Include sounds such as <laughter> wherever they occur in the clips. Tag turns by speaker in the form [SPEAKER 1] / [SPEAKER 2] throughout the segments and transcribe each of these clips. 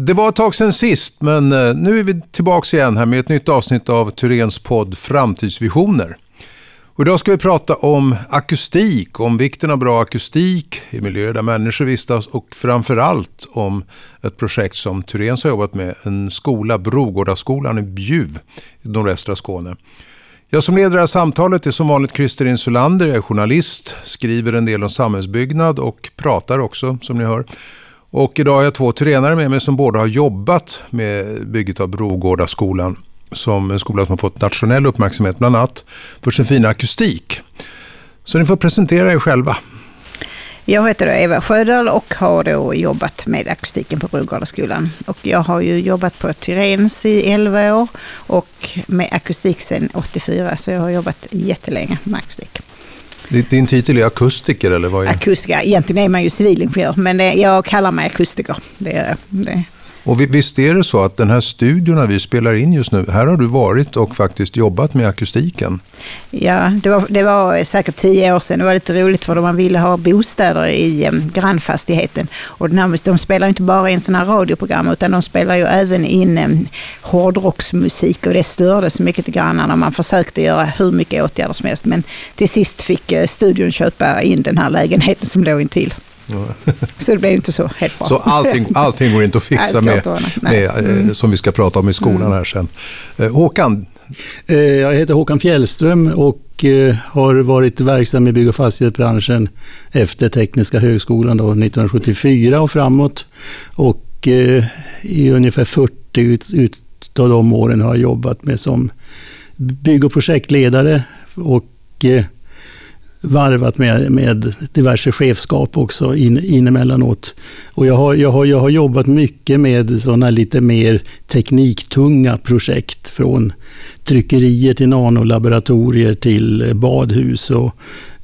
[SPEAKER 1] Det var ett tag sedan sist, men eh, nu är vi tillbaka igen här med ett nytt avsnitt av Turens podd Framtidsvisioner. Och idag ska vi prata om akustik, om vikten av bra akustik i miljöer där människor vistas och framförallt om ett projekt som Turens har jobbat med, en skola, Brogårdaskolan i Bjuv i nordvästra Skåne. Jag som leder det här samtalet är som vanligt Christer Insulander, jag är journalist, skriver en del om samhällsbyggnad och pratar också som ni hör. Och idag har jag två tränare med mig som båda har jobbat med bygget av Brogårdaskolan. Som en skola som har fått nationell uppmärksamhet bland annat för sin fina akustik. Så ni får presentera er själva.
[SPEAKER 2] Jag heter Eva Sjödahl och har då jobbat med akustiken på Brogårdaskolan. Och jag har ju jobbat på Tyrens i 11 år och med akustik sedan 84, så jag har jobbat jättelänge med akustik.
[SPEAKER 1] Din titel är akustiker eller vad är
[SPEAKER 2] Akustiker, egentligen är man ju civilingenjör, men eh, jag kallar mig akustiker. Det, det.
[SPEAKER 1] Och visst är det så att den här studion vi spelar in just nu, här har du varit och faktiskt jobbat med akustiken?
[SPEAKER 2] Ja, det var, det var säkert tio år sedan. Det var lite roligt för man ville ha bostäder i eh, grannfastigheten. Och den här, de spelar inte bara in sådana här radioprogram utan de spelar ju även in um, hårdrocksmusik och det störde så mycket till grannarna. Man försökte göra hur mycket åtgärder som helst men till sist fick eh, studion köpa in den här lägenheten som låg intill. Så det blev inte så helt bra.
[SPEAKER 1] Så allting, <laughs> allting går inte att fixa med, med eh, mm. som vi ska prata om i skolan mm. här sen. Eh, Håkan?
[SPEAKER 3] Eh, jag heter Håkan Fjällström och har varit verksam i bygg och fastighetsbranschen efter Tekniska högskolan då, 1974 och framåt. Och i ungefär 40 av de åren har jag jobbat med som bygg och projektledare och varvat med, med diverse chefskap också in, in emellanåt. Och jag har, jag, har, jag har jobbat mycket med sådana lite mer tekniktunga projekt från tryckerier till nanolaboratorier till badhus. Och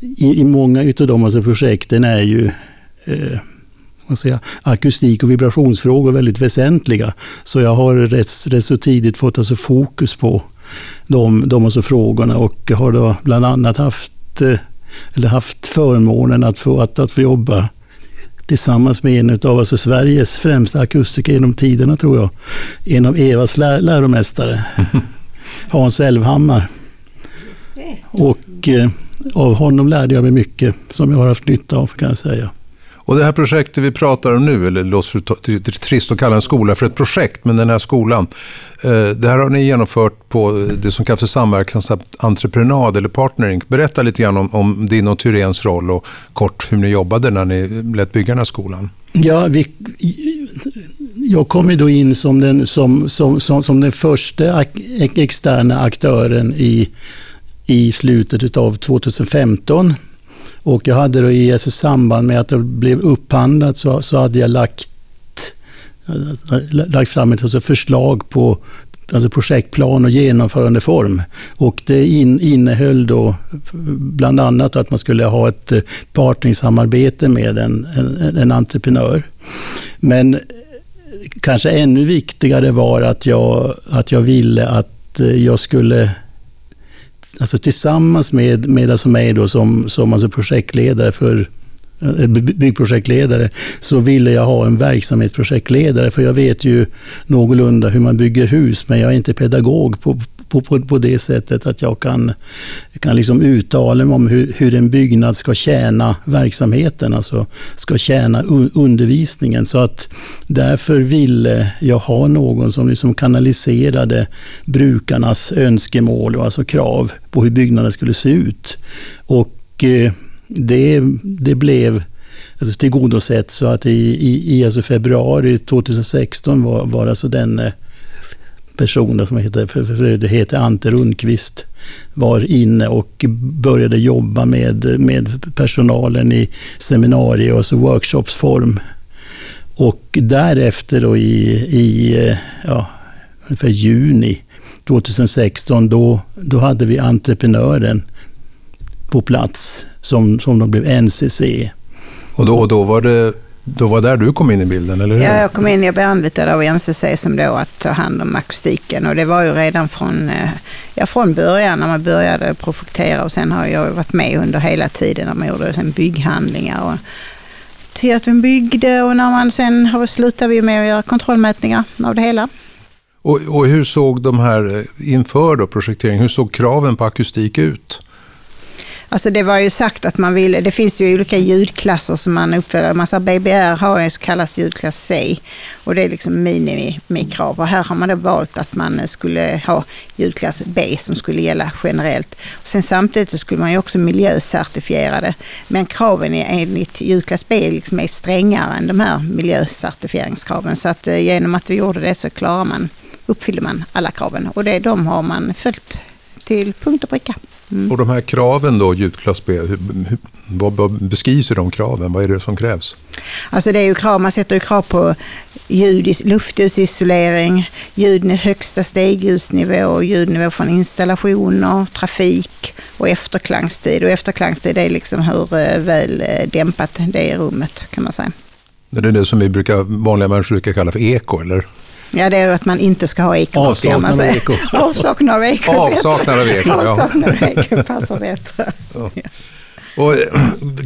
[SPEAKER 3] i, i många av de alltså projekten är ju eh, vad säger, akustik och vibrationsfrågor väldigt väsentliga. Så jag har rätt, rätt så tidigt fått alltså fokus på de, de alltså frågorna och har då bland annat haft eh, eller haft förmånen att få, att, att få jobba tillsammans med en av alltså Sveriges främsta akustiker genom tiderna tror jag. En av Evas lär, läromästare, <laughs> Hans Elvhammar. Och eh, av honom lärde jag mig mycket som jag har haft nytta av kan jag säga.
[SPEAKER 1] Och det här projektet vi pratar om nu, eller låter det trist att kalla en skola för ett projekt, men den här skolan, eh, det här har ni genomfört på det som kallas för samverkansentreprenad eller partnering. Berätta lite grann om, om din och Tyrens roll och kort hur ni jobbade när ni lät bygga den här skolan.
[SPEAKER 3] Ja, vi, jag kom ju då in som den, som, som, som, som den första externa aktören i, i slutet av 2015 och jag hade då i samband med att det blev upphandlat så, så hade jag lagt, lagt fram ett alltså, förslag på alltså projektplan och genomförandeform. Och det in, innehöll då bland annat att man skulle ha ett partningssamarbete partnersamarbete med en, en, en entreprenör. Men kanske ännu viktigare var att jag, att jag ville att eh, jag skulle alltså tillsammans med, med alltså mig då som, som alltså projektledare för eh, byggprojektledare, så ville jag ha en verksamhetsprojektledare, för jag vet ju någorlunda hur man bygger hus, men jag är inte pedagog på, på, på, på det sättet att jag kan, kan liksom uttala mig om hur, hur en byggnad ska tjäna verksamheten, alltså ska tjäna un, undervisningen. Så att därför ville jag ha någon som liksom kanaliserade brukarnas önskemål och alltså krav på hur byggnaden skulle se ut. Och eh, det, det blev alltså tillgodosett så att i, i, i alltså februari 2016 var, var alltså den personer som heter, för, för det heter Ante Rundqvist var inne och började jobba med, med personalen i seminarier och så workshopsform. Och därefter då i, i ja, ungefär juni 2016, då, då hade vi entreprenören på plats som, som då blev NCC.
[SPEAKER 1] Och då, och då var det då var där du kom in i bilden, eller hur?
[SPEAKER 2] Ja, jag kom in, jag blev anlitad av NCC som då att ta hand om akustiken. Och det var ju redan från, eh, ja, från början när man började projektera och sen har jag varit med under hela tiden när man gjorde sen bygghandlingar och till att vi byggde och när man sen har slutade vi med att göra kontrollmätningar av det hela.
[SPEAKER 1] Och, och hur såg de här, eh, inför då projektering, hur såg kraven på akustik ut?
[SPEAKER 2] Alltså det var ju sagt att man ville, det finns ju olika ljudklasser som man uppfyller. Massa BBR har ju så kallas ljudklass C och det är liksom minimikrav. Och här har man då valt att man skulle ha ljudklass B som skulle gälla generellt. Och sen samtidigt så skulle man ju också miljöcertifiera det. Men kraven är enligt ljudklass B liksom är strängare än de här miljöcertifieringskraven. Så att eh, genom att vi gjorde det så klarar man, uppfyller man alla kraven. Och det, de har man följt till punkt och pricka.
[SPEAKER 1] Mm. Och de här kraven då, ljudklass B, hur, hur, vad beskrivs i de kraven? Vad är det som krävs?
[SPEAKER 2] Alltså det är ju krav, man sätter ju krav på ljud, luftljusisolering, ljud högsta stegljusnivå, ljudnivå från installationer, trafik och efterklangstid. Och efterklangstid är liksom hur eh, väl eh, dämpat det är i rummet kan man säga.
[SPEAKER 1] Det är det som vi brukar, vanliga människor brukar kalla för eko, eller?
[SPEAKER 2] Ja, det är att man inte ska ha eko.
[SPEAKER 3] Avsaknad av eko. <laughs>
[SPEAKER 2] Avsaknad av eko.
[SPEAKER 1] Avsaknad av eko,
[SPEAKER 2] ja. Avsaknad av eko passar bättre. Ja.
[SPEAKER 1] Och,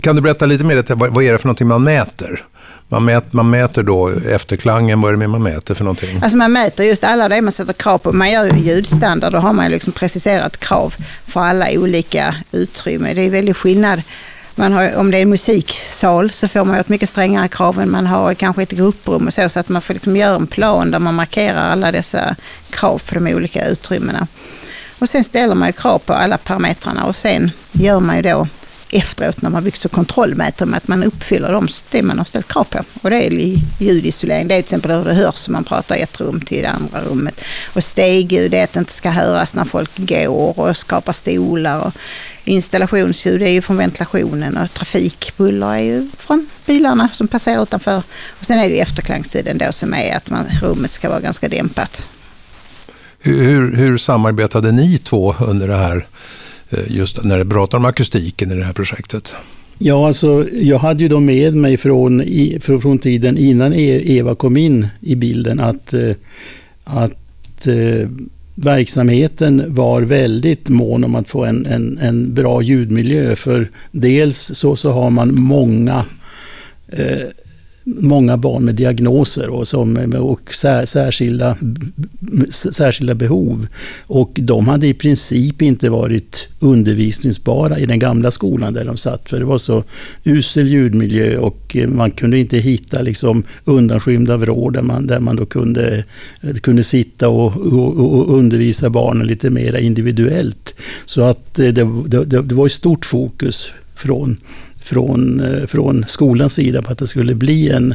[SPEAKER 1] kan du berätta lite mer, vad är det för någonting man mäter? Man, mät, man mäter då efterklangen, vad är det mer man mäter för någonting?
[SPEAKER 2] Alltså man mäter just alla det man sätter krav på. Man gör ju ljudstandard, då har man liksom preciserat krav för alla olika utrymmen. Det är väldigt skillnad man har, om det är en musiksal så får man ett mycket strängare krav än man har kanske ett grupprum och så, så att man får liksom göra en plan där man markerar alla dessa krav på de olika utrymmena. Och sen ställer man ju krav på alla parametrarna och sen gör man ju då efteråt när man byggt så kontrollmäter med att man uppfyller de, det man har ställt krav på. Och det är ljudisolering. Det är till exempel hur det hörs om man pratar i ett rum till det andra rummet. Och stegljud det är att det inte ska höras när folk går och skapar stolar. Och installationsljud är ju från ventilationen och trafikbuller är ju från bilarna som passerar utanför. Och sen är det efterklangstiden då som är att man, rummet ska vara ganska dämpat.
[SPEAKER 1] Hur, hur samarbetade ni två under det här Eh, just när det pratar om akustiken i det här projektet?
[SPEAKER 3] Ja, alltså jag hade ju då med mig från, från tiden innan e, Eva kom in i bilden att, eh, att eh, verksamheten var väldigt mån om att få en, en, en bra ljudmiljö. För dels så, så har man många eh, många barn med diagnoser och, som, och särskilda, särskilda behov. Och de hade i princip inte varit undervisningsbara i den gamla skolan där de satt. För det var så usel ljudmiljö och eh, man kunde inte hitta liksom undanskymda vrår där man, där man då kunde, kunde sitta och, och, och undervisa barnen lite mer individuellt. Så att eh, det, det, det var ett stort fokus från från, eh, från skolans sida på att det skulle bli en,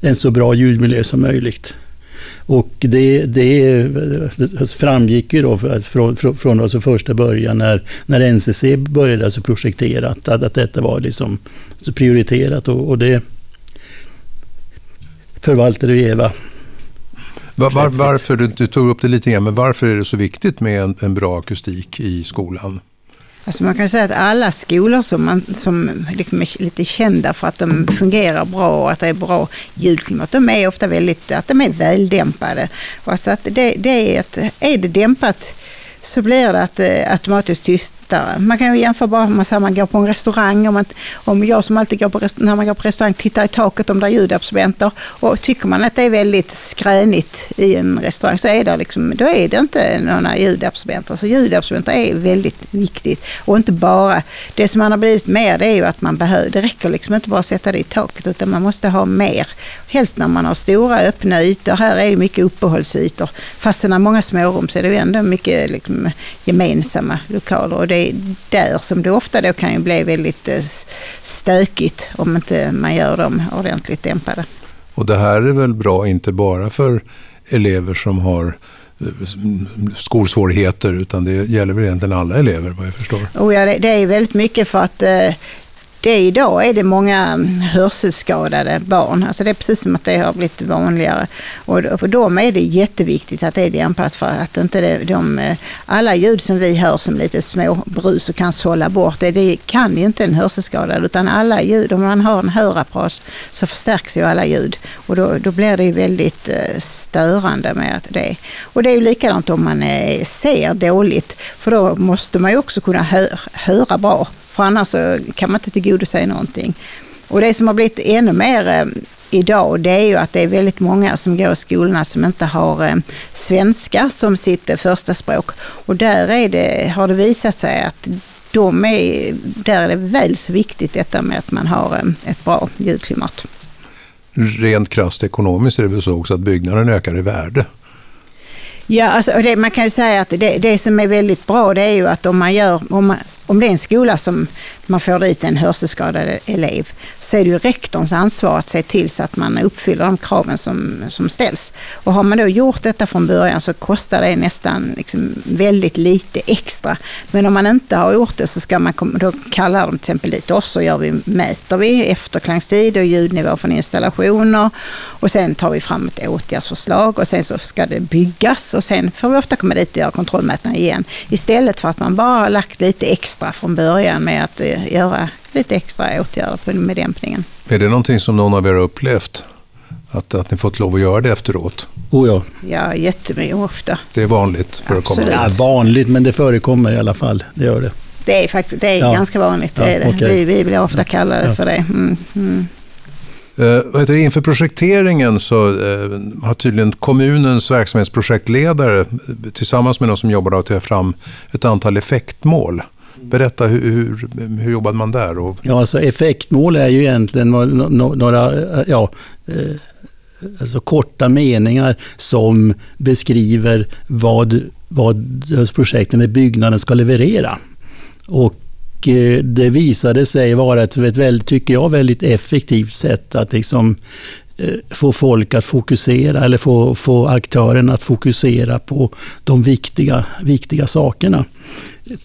[SPEAKER 3] en så bra ljudmiljö som möjligt. Och det, det, eh, alltså framgick ju då från, från, alltså första början när, när NCC började alltså projektera att, att detta var liksom prioriterat och, och det förvaltade Eva
[SPEAKER 1] var, var, varför, du, du, tog upp det lite grann, men varför är det så viktigt med en, en bra akustik i skolan?
[SPEAKER 2] Alltså man kan säga att alla skolor som, man, som liksom är lite kända för att de fungerar bra och att det är bra ljudklimat, de är ofta väldigt, att de är väldämpade. Och alltså att det, det är, ett, är det dämpat så blir det att, eh, automatiskt tyst, tystare. Man kan ju jämföra bara med att man går på en restaurang. Om, man, om jag som alltid går på, när man går på restaurang tittar i taket om det är ljudabsorbenter och tycker man att det är väldigt skränigt i en restaurang så är det, liksom, då är det inte några ljudabsorbenter. Så ljudabsorbenter är väldigt viktigt och inte bara, det som man har blivit mer det är ju att man behöver, det räcker liksom inte bara att sätta det i taket utan man måste ha mer. Helst när man har stora öppna ytor. Här är det mycket uppehållsytor. Fast det är många smårum så är det ju ändå mycket liksom, gemensamma lokaler. Och det är där som det ofta då kan ju bli väldigt eh, stökigt om inte man gör dem ordentligt dämpade.
[SPEAKER 1] Och det här är väl bra inte bara för elever som har eh, skolsvårigheter utan det gäller väl egentligen alla elever vad jag förstår.
[SPEAKER 2] Oh ja, det, det är väldigt mycket för att eh, det idag är det många mm, hörselskadade barn. Alltså det är precis som att det har blivit vanligare. Och för dem är det jätteviktigt att det är dämpat för att inte det, de, eh, alla ljud som vi hör som lite små brus och kan sålla bort, det, det kan ju inte en hörselskadad utan alla ljud, om man har en hörapparat så förstärks ju alla ljud och då, då blir det ju väldigt eh, störande med det. Och det är ju likadant om man eh, ser dåligt för då måste man ju också kunna hö höra bra för annars kan man inte tillgodose någonting. Och det som har blivit ännu mer eh, idag, det är ju att det är väldigt många som går i skolorna som inte har eh, svenska som sitt eh, första språk. Och där är det, har det visat sig att de är, där är det väl så viktigt detta med att man har ett bra ljudklimat.
[SPEAKER 1] Rent krasst ekonomiskt är det väl så också att byggnaden ökar i värde?
[SPEAKER 2] Ja, alltså, det, man kan ju säga att det, det som är väldigt bra det är ju att om man gör, om, man, om det är en skola som man får dit en hörselskadad elev, så är det ju rektorns ansvar att se till så att man uppfyller de kraven som, som ställs. Och har man då gjort detta från början så kostar det nästan liksom väldigt lite extra. Men om man inte har gjort det så ska man, då kallar de till exempel dit oss och gör vi, mäter vi efterklangstid och ljudnivå från installationer och sen tar vi fram ett åtgärdsförslag och sen så ska det byggas och sen får vi ofta komma dit och göra kontrollmätningar igen. Istället för att man bara har lagt lite extra från början med att eh, göra lite extra åtgärder med dämpningen.
[SPEAKER 1] Är det någonting som någon av er har upplevt? Att, att ni fått lov att göra det efteråt?
[SPEAKER 3] Oh ja.
[SPEAKER 2] Ja, jättemycket ofta.
[SPEAKER 1] Det är vanligt förekommande?
[SPEAKER 3] Ja, vanligt, men det förekommer i alla fall. Det gör det.
[SPEAKER 2] Det är faktiskt det är ja. ganska vanligt. Det är det. Okay. Vi, vi blir ofta kallade ja. för det. Mm, mm.
[SPEAKER 1] Uh, inför projekteringen så uh, har tydligen kommunens verksamhetsprojektledare tillsammans med någon som jobbar att ta fram ett antal effektmål. Berätta, hur, hur, hur jobbade man där? Och...
[SPEAKER 3] Ja, alltså effektmål är ju egentligen några, eh, ja, eh, alltså korta meningar som beskriver vad, vad projekten i byggnaden ska leverera. Och eh, det visade sig vara ett, väldigt, tycker jag, väldigt effektivt sätt att liksom få folk att fokusera eller få, få aktörerna att fokusera på de viktiga, viktiga sakerna.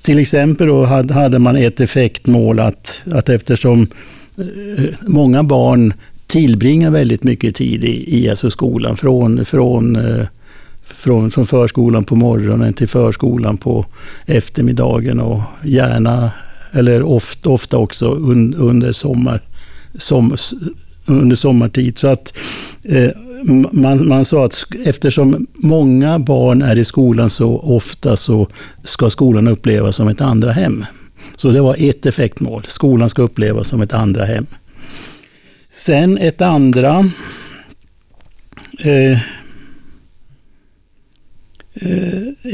[SPEAKER 3] Till exempel då hade man ett effektmål att, att eftersom eh, många barn tillbringar väldigt mycket tid i, i alltså skolan, från, från, eh, från, från förskolan på morgonen till förskolan på eftermiddagen och gärna, eller ofta, ofta också un, under, sommar, som, under sommartid. Så att eh, man, man sa att eftersom många barn är i skolan så ofta så ska skolan upplevas som ett andra hem. Så det var ett effektmål. Skolan ska upplevas som ett andra hem. Sen ett andra eh, eh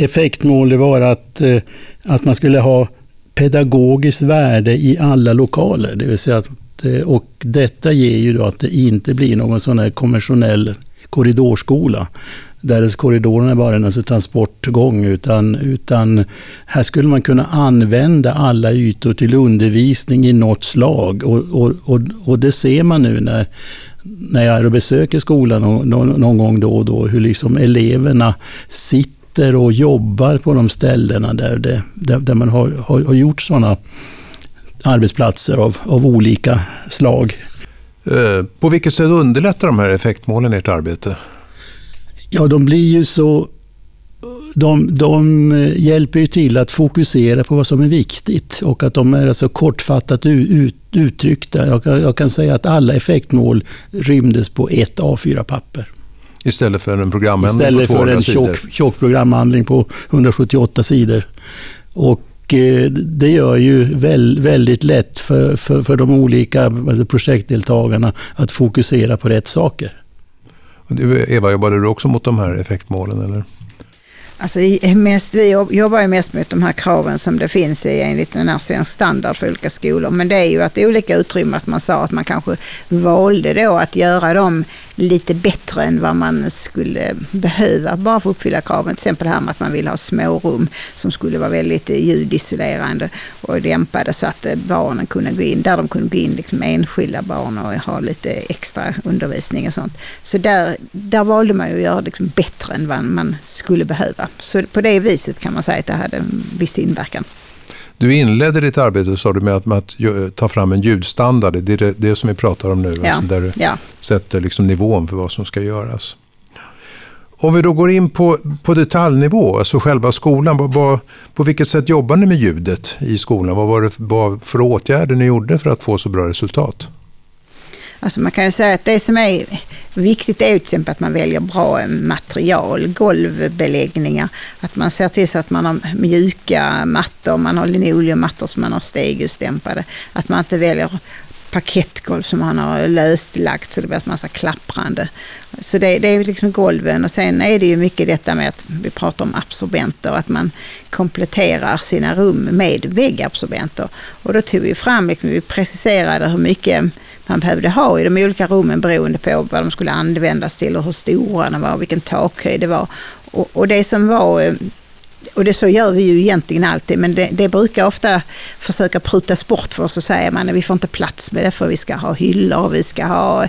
[SPEAKER 3] effektmål det var att, eh, att man skulle ha pedagogiskt värde i alla lokaler. Det vill säga att Eh, och detta ger ju då att det inte blir någon sån här konventionell korridorskola där korridorerna bara är en alltså transportgång, utan, utan här skulle man kunna använda alla ytor till undervisning i något slag. Och, och, och, och det ser man nu när, när jag är och besöker skolan någon, någon gång då och då, hur liksom eleverna sitter och jobbar på de ställena där, det, där, där man har, har, har gjort sådana arbetsplatser av, av olika slag.
[SPEAKER 1] Eh, på vilket sätt underlättar de här effektmålen ert arbete?
[SPEAKER 3] Ja, de blir ju så... De, de hjälper ju till att fokusera på vad som är viktigt och att de är alltså kortfattat ut, uttryckta. Jag, jag kan säga att alla effektmål rymdes på ett A4-papper.
[SPEAKER 1] Istället för en programhandling
[SPEAKER 3] på 200 sidor? Istället för en tjock, tjock programhandling på 178 sidor. Och Eh, det gör ju väldigt lätt för, för, för de olika alltså, projektdeltagarna att fokusera på rätt saker.
[SPEAKER 1] Eva, jobbade du också mot de här effektmålen? Eller?
[SPEAKER 2] Alltså, mest, vi jobbar ju mest mot de här kraven som det finns i enligt den här svensk standard för olika skolor. Men det är ju att det är olika utrymmen, att man sa att man kanske valde då att göra dem lite bättre än vad man skulle behöva bara för att uppfylla kraven. Till exempel det här med att man vill ha smårum som skulle vara väldigt eh, ljudisolerande och dämpade så att eh, barnen kunde gå in, där de kunde gå in liksom enskilda barn och ha lite extra undervisning och sånt. Så där, där valde man ju att göra det liksom bättre än vad man skulle behöva. Så på det viset kan man säga att det hade en viss inverkan.
[SPEAKER 1] Du inledde ditt arbete sa du, med att, med att ta fram en ljudstandard. Det är det, det som vi pratar om nu. Ja. Alltså där du ja. sätter liksom nivån för vad som ska göras. Om vi då går in på, på detaljnivå, alltså själva skolan. Vad, vad, på vilket sätt jobbar ni med ljudet i skolan? Vad var det vad för åtgärder ni gjorde för att få så bra resultat?
[SPEAKER 2] Alltså man kan ju säga att det som är viktigt är till exempel att man väljer bra material, golvbeläggningar. Att man ser till så att man har mjuka mattor, man har linoleummattor som man har stegljusdämpade. Att man inte väljer parkettgolv som han har löslagt så det blir en massa klapprande. Så det, det, är liksom golven och sen är det ju mycket detta med att vi pratar om absorbenter, att man kompletterar sina rum med väggabsorbenter. Och då tog vi fram, liksom, vi preciserade hur mycket man behövde ha i de olika rummen beroende på vad de skulle användas till och hur stora de var och vilken takhöjd det var. Och, och det som var eh, och det så gör vi ju egentligen alltid, men det, det brukar ofta försöka prutas bort för oss och säger man att vi får inte plats med det för vi ska ha hyllor och vi ska ha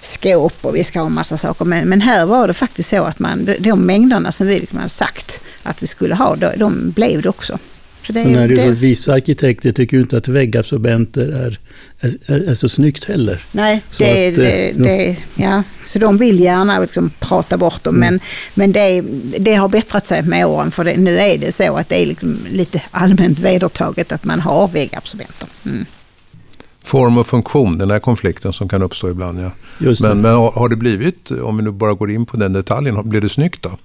[SPEAKER 2] skåp och vi ska ha massa saker. Men, men här var det faktiskt så att man, de mängderna som vi liksom hade sagt att vi skulle ha, de, de blev det också.
[SPEAKER 3] Så det, är, det, vissa arkitekter tycker ju inte att väggabsorbenter är, är, är, så snyggt heller.
[SPEAKER 2] Nej, så det, att, det, eh, det, ja. så de vill gärna liksom prata bort dem. Mm. Men, men det, det har bättrat sig med åren för det, nu är det så att det är liksom lite allmänt vedertaget att man har väggabsorbenter. Mm.
[SPEAKER 1] Form och funktion, den här konflikten som kan uppstå ibland. Ja. Men, men har det blivit, om vi nu bara går in på den detaljen, blir det snyggt då?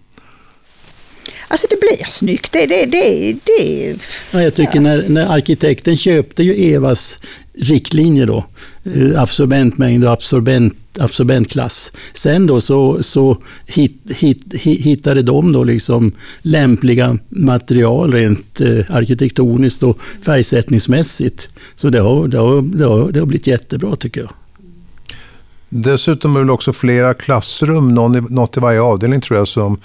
[SPEAKER 2] Alltså det blir snyggt. Det, det, det, det,
[SPEAKER 3] ja, jag tycker ja. när, när arkitekten köpte ju Evas riktlinjer då, eh, absorbentmängd och absorbent, absorbentklass. Sen då så, så hit, hit, hittade de då liksom lämpliga material rent eh, arkitektoniskt och färgsättningsmässigt. Så det har, det, har, det, har, det har blivit jättebra tycker jag.
[SPEAKER 1] Dessutom är det också flera klassrum, något i varje avdelning tror jag, som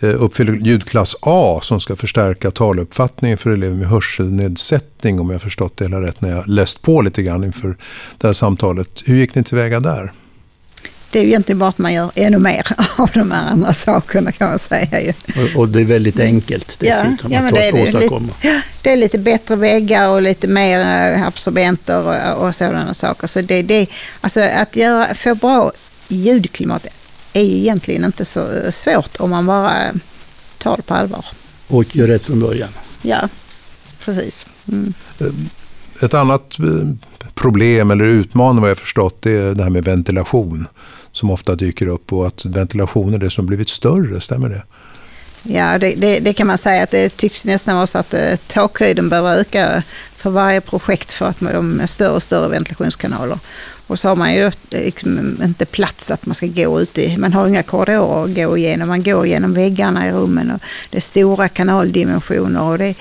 [SPEAKER 1] uppfyller ljudklass A som ska förstärka taluppfattningen för elever med hörselnedsättning om jag förstått det hela rätt när jag läst på lite grann inför det här samtalet. Hur gick ni tillväga där?
[SPEAKER 2] Det är ju egentligen bara att man gör ännu mer <laughs> av de här andra sakerna kan man säga. Ju.
[SPEAKER 3] Och, och det är väldigt enkelt dessutom ja, ja, att det är åstadkomma.
[SPEAKER 2] Lite, det är lite bättre väggar och lite mer eh, absorbenter och, och sådana saker. Så det, det, alltså att göra, få bra ljudklimat är egentligen inte så svårt om man bara tar det på allvar.
[SPEAKER 3] Och gör rätt från början.
[SPEAKER 2] Ja, precis. Mm.
[SPEAKER 1] Ett annat eh, problem eller utmaning vad jag förstått det är det här med ventilation som ofta dyker upp och att ventilation är det som blivit större, stämmer det?
[SPEAKER 2] Ja, det, det, det, kan man säga att det tycks nästan vara så att eh, takhöjden behöver öka för varje projekt för att de är större och större ventilationskanaler. Och så har man ju liksom inte plats att man ska gå ut i. Man har inga korridorer att gå igenom. Man går genom väggarna i rummen och det är stora kanaldimensioner. Och det,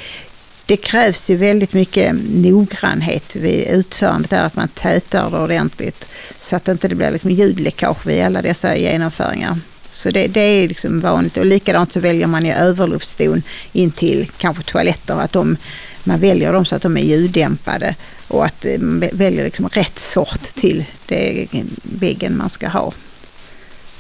[SPEAKER 2] det krävs ju väldigt mycket noggrannhet vid utförandet där, att man tätar det ordentligt. Så att det inte blir liksom ljudläckage vid alla dessa genomföringar. Så det, det, är liksom vanligt. Och likadant så väljer man ju överluftsdon in till kanske toaletter. Att de, man väljer dem så att de är ljuddämpade och att eh, man väljer liksom rätt sort till det väggen man ska ha.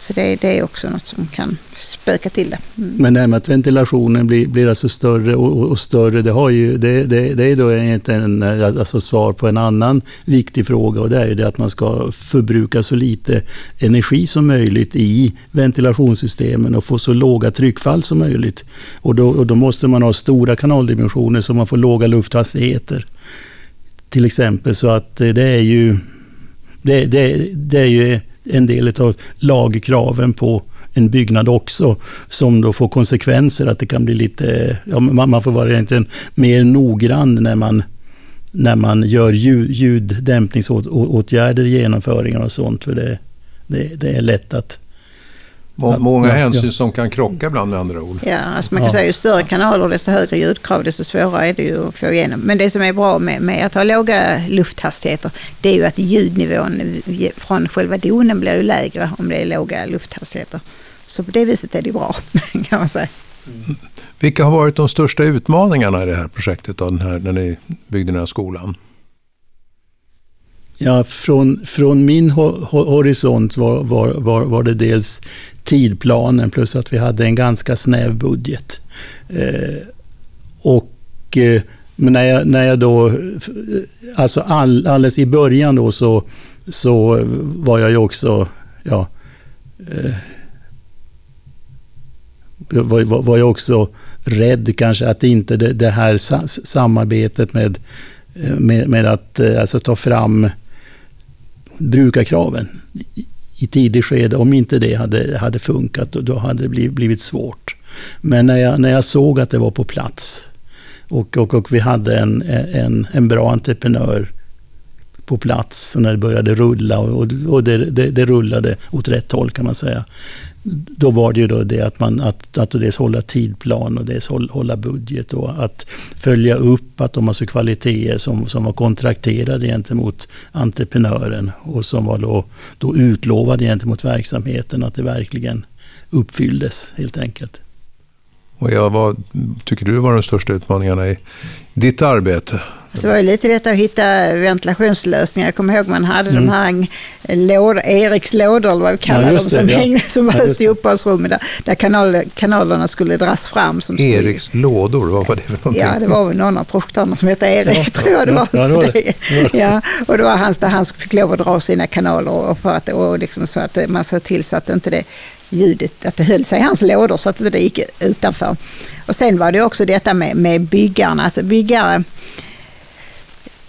[SPEAKER 2] Så det, det, är också något som kan spöka till det.
[SPEAKER 3] Mm. Men det här med att ventilationen blir, blir alltså större och, och, större, det, har ju, det, det, det är då egentligen eh, alltså svar på en annan viktig fråga och det är ju det att man ska förbruka så lite energi som möjligt i ventilationssystemen och få så låga tryckfall som möjligt. Och då, och då måste man ha stora kanaldimensioner så man får låga lufthastigheter. Till exempel så att eh, det är ju, det, det, det är ju en del av lagkraven på en byggnad också, som då får konsekvenser att det kan bli lite, ja, man, får vara egentligen mer noggrann när man, när man gör ljud, ljuddämpningsåtgärder i genomföringen och sånt, för det, det, det är lätt att
[SPEAKER 1] Många ja, hänsyn ja. som kan krocka ibland med andra ord.
[SPEAKER 2] Ja, alltså man kan ja. säga ju större kanaler desto högre ljudkrav desto svårare är det ju att få igenom. Men det som är bra med, med att ha låga lufthastigheter det är ju att ljudnivån från själva donen blir ju lägre om det är låga lufthastigheter. Så på det viset är det bra <laughs> kan man säga.
[SPEAKER 1] Mm. Vilka har varit de största utmaningarna i det här projektet då, den här, när ni byggde den här skolan?
[SPEAKER 3] Ja, från, från min horisont var, var, var, var det dels tidplanen plus att vi hade en ganska snäv budget. Eh, och eh, men när jag, när jag då, eh, alltså all, alldeles i början då så, så var jag ju också, ja, eh, var, var jag också rädd kanske att inte det, det här samarbetet med, eh, med, med att eh, alltså, ta fram brukarkraven i tidigt skede, om inte det hade, hade funkat, då hade det blivit, blivit svårt. Men när jag, när jag såg att det var på plats och, och, och vi hade en, en, en bra entreprenör på plats och när det började rulla och, och det, det, det, rullade åt rätt håll kan man säga. Då var det ju då det att man att, att dels hålla tidplan och dels hålla budget och att följa upp att de har så kvaliteter som, som var kontrakterade gentemot entreprenören och som var då, då utlovade gentemot verksamheten att det verkligen uppfylldes helt enkelt.
[SPEAKER 1] Och ja, vad tycker du var de största utmaningarna i ditt arbete?
[SPEAKER 2] Så det var ju lite detta att hitta ventilationslösningar. Jag kommer ihåg man hade mm. de här låd, Eriks lådor, eller vad vi kallar ja, dem, som, ja. hängde, som var ja, ute i uppehållsrummet där, där kanal, kanalerna skulle dras fram. Som
[SPEAKER 1] Eriks
[SPEAKER 2] skulle,
[SPEAKER 1] lådor, vad var det för någonting?
[SPEAKER 2] Ja, det var väl någon av projektörerna som hette Erik, ja, tror jag det var. Ja, det var det. <laughs> ja, och det var hans där han fick lov att dra sina kanaler och, för att, och liksom så att man såg till så att inte det ljudet, att det höll sig i hans lådor så att det gick utanför. Och sen var det också detta med, med byggarna, alltså byggare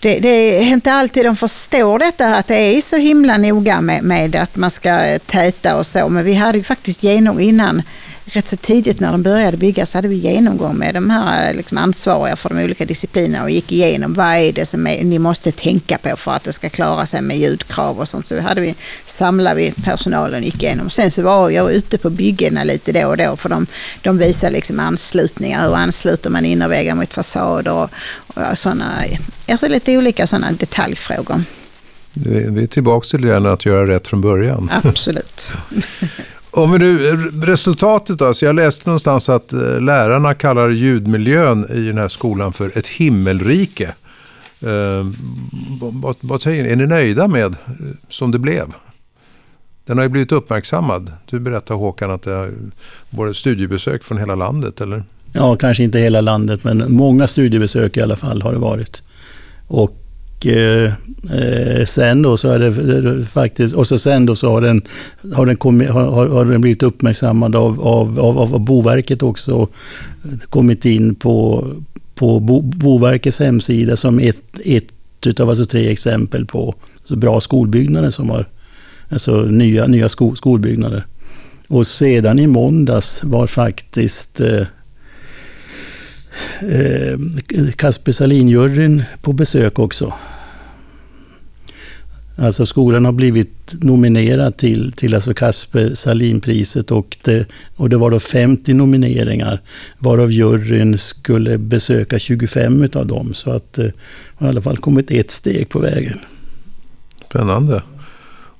[SPEAKER 2] det, det, är inte alltid de förstår detta, att det är så himla noga med, med att man ska eh, täta och så. Men vi hade ju faktiskt genom innan, rätt så tidigt när de började bygga, så hade vi genomgång med de här liksom ansvariga för de olika disciplinerna och gick igenom vad är det som är, ni måste tänka på för att det ska klara sig med ljudkrav och sånt. Så hade vi, samlade vi personalen och gick igenom. Sen så var jag ute på byggena lite då och då för de, de visar liksom anslutningar. Hur ansluter man innerväggar mot fasader och, och sådana, alltså lite olika sådana detaljfrågor.
[SPEAKER 1] Vi är tillbaka till det att göra rätt från början.
[SPEAKER 2] Absolut. <laughs>
[SPEAKER 1] Om vi nu, resultatet då, så jag läste någonstans att eh, lärarna kallar ljudmiljön i den här skolan för ett himmelrike. Eh, vad, vad säger ni, är ni nöjda med eh, som det blev? Den har ju blivit uppmärksammad. Du berättar Håkan att det har varit studiebesök från hela landet, eller?
[SPEAKER 3] Ja, kanske inte hela landet, men många studiebesök i alla fall har det varit. Och Eh, eh, sen då så är det faktiskt, och så sen då så har den, har den, kommit, har, har den blivit uppmärksammad av, av, av, av Boverket också. Kommit in på, på Bo, Boverkets hemsida som ett, ett utav alltså tre exempel på så bra skolbyggnader som har, alltså nya, nya sko, skolbyggnader. Och sedan i måndags var faktiskt eh, eh, Kasper Salin-juryn på besök också. Alltså skolan har blivit nominerad till, till alltså Kasper Salin-priset och det, och det var då 50 nomineringar varav juryn skulle besöka 25 av dem. Så att det har i alla fall kommit ett steg på vägen.
[SPEAKER 1] Spännande.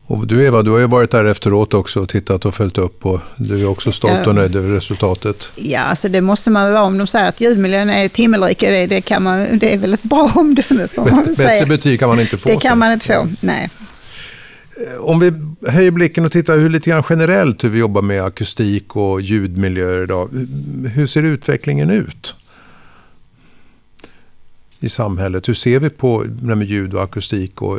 [SPEAKER 1] Och du Eva, du har ju varit där efteråt också och tittat och följt upp och du är också stolt och nöjd över resultatet.
[SPEAKER 2] Ja, alltså det måste man vara om de säger att ljudmiljön är ett himmelrike. Det, det, kan man, det är väl ett bra omdöme får man
[SPEAKER 1] säga. Bättre betyg kan man inte få.
[SPEAKER 2] Det kan man inte få, nej.
[SPEAKER 1] Eh, om vi höjer blicken och tittar hur lite grann generellt hur vi jobbar med akustik och ljudmiljöer idag. Hur ser utvecklingen ut? I samhället. Hur ser vi på det med ljud och akustik och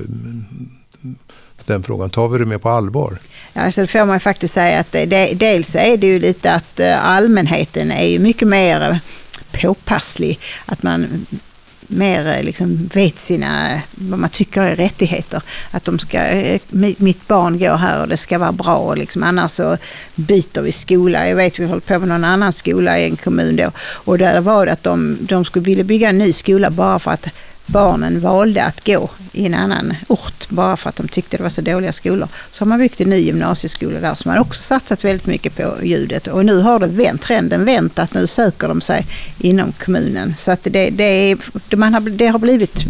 [SPEAKER 1] den frågan? Tar vi det mer på allvar?
[SPEAKER 2] Ja, alltså det får man faktiskt säga att det, dels är det ju lite att eh, allmänheten är ju mycket mer eh, påpasslig. Att man mer eh, liksom vet sina, vad man tycker är rättigheter. Att de ska, mitt barn går här och det ska vara bra. Och liksom, annars så byter vi skola. Jag vet vi höll på med någon annan skola i en kommun då. Och där var det att de, de skulle vilja bygga en ny skola bara för att barnen valde att gå i en annan ort bara för att de tyckte det var så dåliga skolor. Så har man byggt en ny gymnasieskola där som man också satsat väldigt mycket på ljudet. Och nu har det vänt, trenden vänt att nu söker de sig inom kommunen. Så att det, det, är, man har, det har blivit,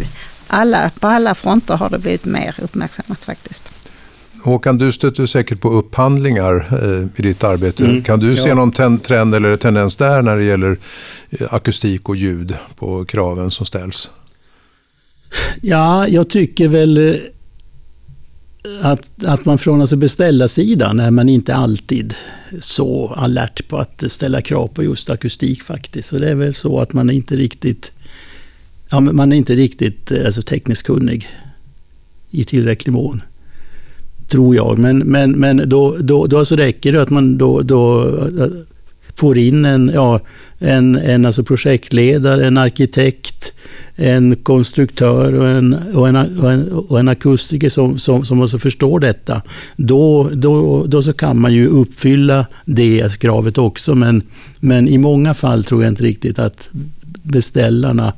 [SPEAKER 2] alla, på alla fronter har det blivit mer uppmärksammat faktiskt.
[SPEAKER 1] Håkan, du stöter säkert på upphandlingar eh, i ditt arbete. Mm, kan du ja. se någon trend eller tendens där när det gäller eh, akustik och ljud på kraven som ställs?
[SPEAKER 3] Ja, jag tycker väl eh, att, att man från alltså beställarsidan är man inte alltid så alert på att ställa krav på just akustik faktiskt. Så det är väl så att man är inte riktigt, ja, man är inte riktigt eh, alltså, tekniskt kunnig i tillräcklig mån. Tror jag. Men, men, men då, då, då alltså räcker det att man då, då eh, får in en, ja, en, en alltså projektledare, en arkitekt, en konstruktör och en, och en, och en, och en akustiker som, som, som också förstår detta, då, då, då så kan man ju uppfylla det kravet också. Men, men i många fall tror jag inte riktigt att beställarna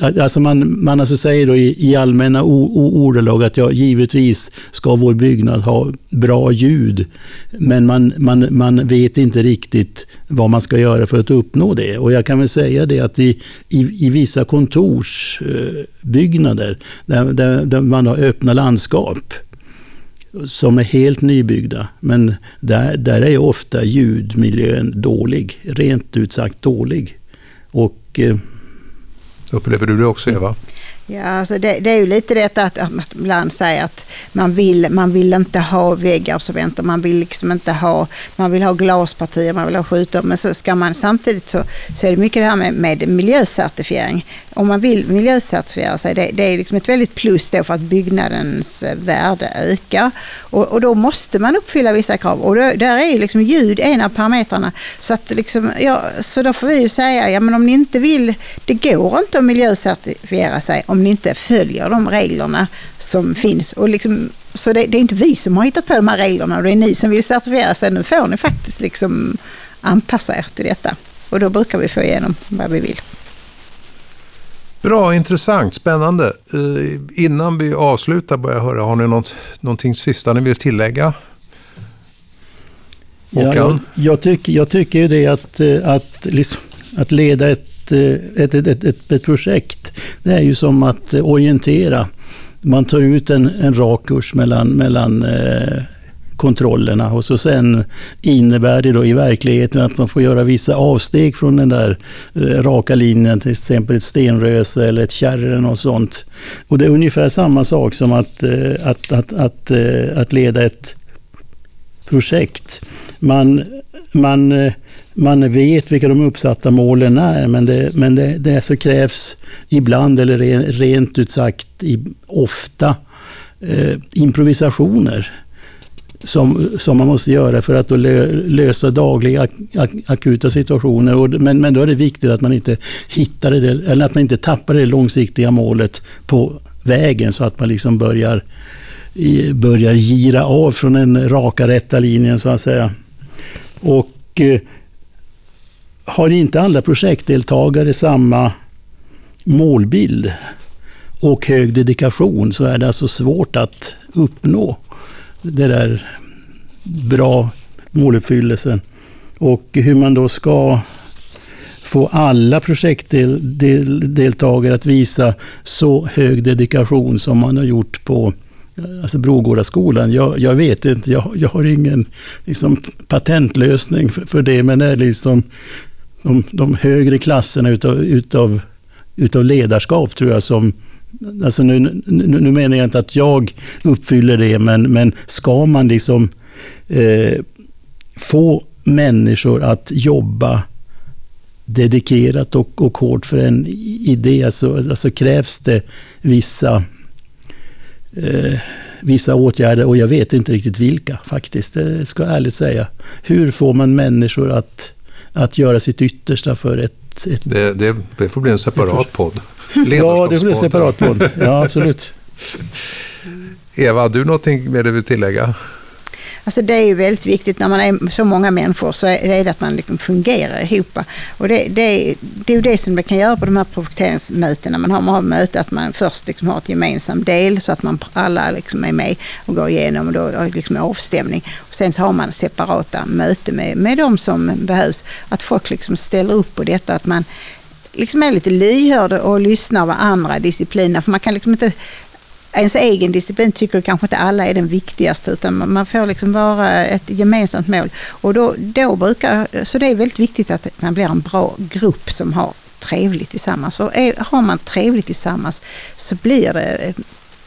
[SPEAKER 3] Alltså man, man alltså säger då i, i allmänna ordalag att ja, givetvis ska vår byggnad ha bra ljud. Men man, man, man vet inte riktigt vad man ska göra för att uppnå det. Och jag kan väl säga det att i, i, i vissa kontorsbyggnader eh, där, där, där man har öppna landskap som är helt nybyggda. Men där, där är ofta ljudmiljön dålig, rent ut sagt dålig. Och eh,
[SPEAKER 1] Upplever du det också Eva?
[SPEAKER 2] Ja, alltså det, det, är ju lite detta att, att ibland säger att man vill, man vill inte ha väggabsorbenter, man vill liksom inte ha, man vill ha glaspartier, man vill ha skjutor, men så ska man samtidigt så, så är det mycket det här med, med miljöcertifiering. Om man vill miljöcertifiera sig, det, det är liksom ett väldigt plus då för att byggnadens eh, värde ökar. Och, och då måste man uppfylla vissa krav och då, där är ju liksom ljud en av parametrarna. Så, att liksom, ja, så då får vi ju säga, ja men om ni inte vill, det går inte att miljöcertifiera sig om ni inte följer de reglerna som finns. Och liksom, så det, det, är inte vi som har hittat på de här reglerna och det är ni som vill certifiera sig. Nu får ni faktiskt liksom anpassa er till detta. Och då brukar vi få igenom vad vi vill.
[SPEAKER 1] Bra, intressant, spännande. Eh, innan vi avslutar bara höra, har ni något, någonting sista ni vill tillägga?
[SPEAKER 3] Ja, jag, jag, tycker, jag tycker ju det att, eh, att, liksom, att leda ett ett, ett, ett, ett, projekt, det är ju som att orientera. Man tar ut en, en rak kurs mellan, mellan eh, kontrollerna och så sen innebär det då i verkligheten att man får göra vissa avsteg från den där eh, raka linjen, till exempel ett stenröse eller ett kärr eller något sånt. Och det är ungefär samma sak som att, eh, att, att, att, eh, att leda ett projekt. Man, man man vet vilka de uppsatta målen är, men det, men det, det så krävs ibland, eller rent ut sagt ofta, eh, improvisationer som, som man måste göra för att lö, lösa dagliga ak akuta situationer. Och, men, men då är det viktigt att man inte hittar det, eller att man inte tappar det långsiktiga målet på vägen så att man liksom börjar, börjar gira av från den raka rätta linjen så att säga. Och eh, har inte alla projektdeltagare samma målbild och hög dedikation så är det alltså svårt att uppnå det där bra måluppfyllelsen. Och hur man då ska få alla projektdeltagare att visa så hög dedikation som man har gjort på alltså Brogårdaskolan. Jag, jag vet inte, jag, jag har ingen liksom, patentlösning för, för det, men det är liksom de, de högre klasserna utav, utav, utav ledarskap tror jag som Alltså nu, nu, nu, menar jag inte att jag uppfyller det, men, men ska man liksom eh, få människor att jobba dedikerat och, och hårt för en idé, alltså, alltså krävs det vissa, eh, vissa åtgärder och jag vet inte riktigt vilka faktiskt, det ska jag ärligt säga. Hur får man människor att att göra sitt yttersta för ett ett...
[SPEAKER 1] ett det, det, det får bli en separat podd. <laughs>
[SPEAKER 3] Ja, det blir en separat podd. Ja, absolut.
[SPEAKER 1] Eva, har du någonting mer du vill tillägga?
[SPEAKER 2] Alltså det är ju väldigt viktigt när man är så många människor så är det att man liksom fungerar ihop. Och det, det, det är ju det som man kan göra på de här projekteringsmötena. Man har, man har möte att man först liksom har ett gemensamt del så att man alla liksom är med och går igenom och då liksom avstämning. Och sen så har man separata möten med, med de som behövs. Att folk liksom ställer upp på detta. Att man liksom är lite lyhörd och lyssnar vad andra discipliner, för man kan liksom inte ens egen disciplin tycker kanske inte alla är den viktigaste utan man får liksom vara ett gemensamt mål. Och då, då brukar, så det är väldigt viktigt att man blir en bra grupp som har trevligt tillsammans. Och är, har man trevligt tillsammans så blir det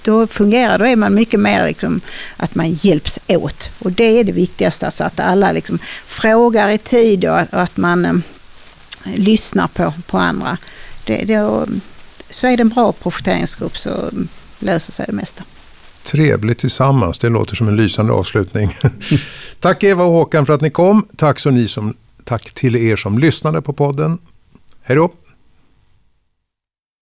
[SPEAKER 2] då fungerar, då är man mycket mer liksom att man hjälps åt. Och det är det viktigaste, alltså att alla liksom frågar i tid och att, och att man eh, lyssnar på, på andra. Det, då, så är det en bra projekteringsgrupp så mm, löser sig det mesta.
[SPEAKER 1] Trevligt tillsammans, det låter som en lysande avslutning. <laughs> tack Eva och Håkan för att ni kom. Tack, så ni som, tack till er som lyssnade på podden. Hej då!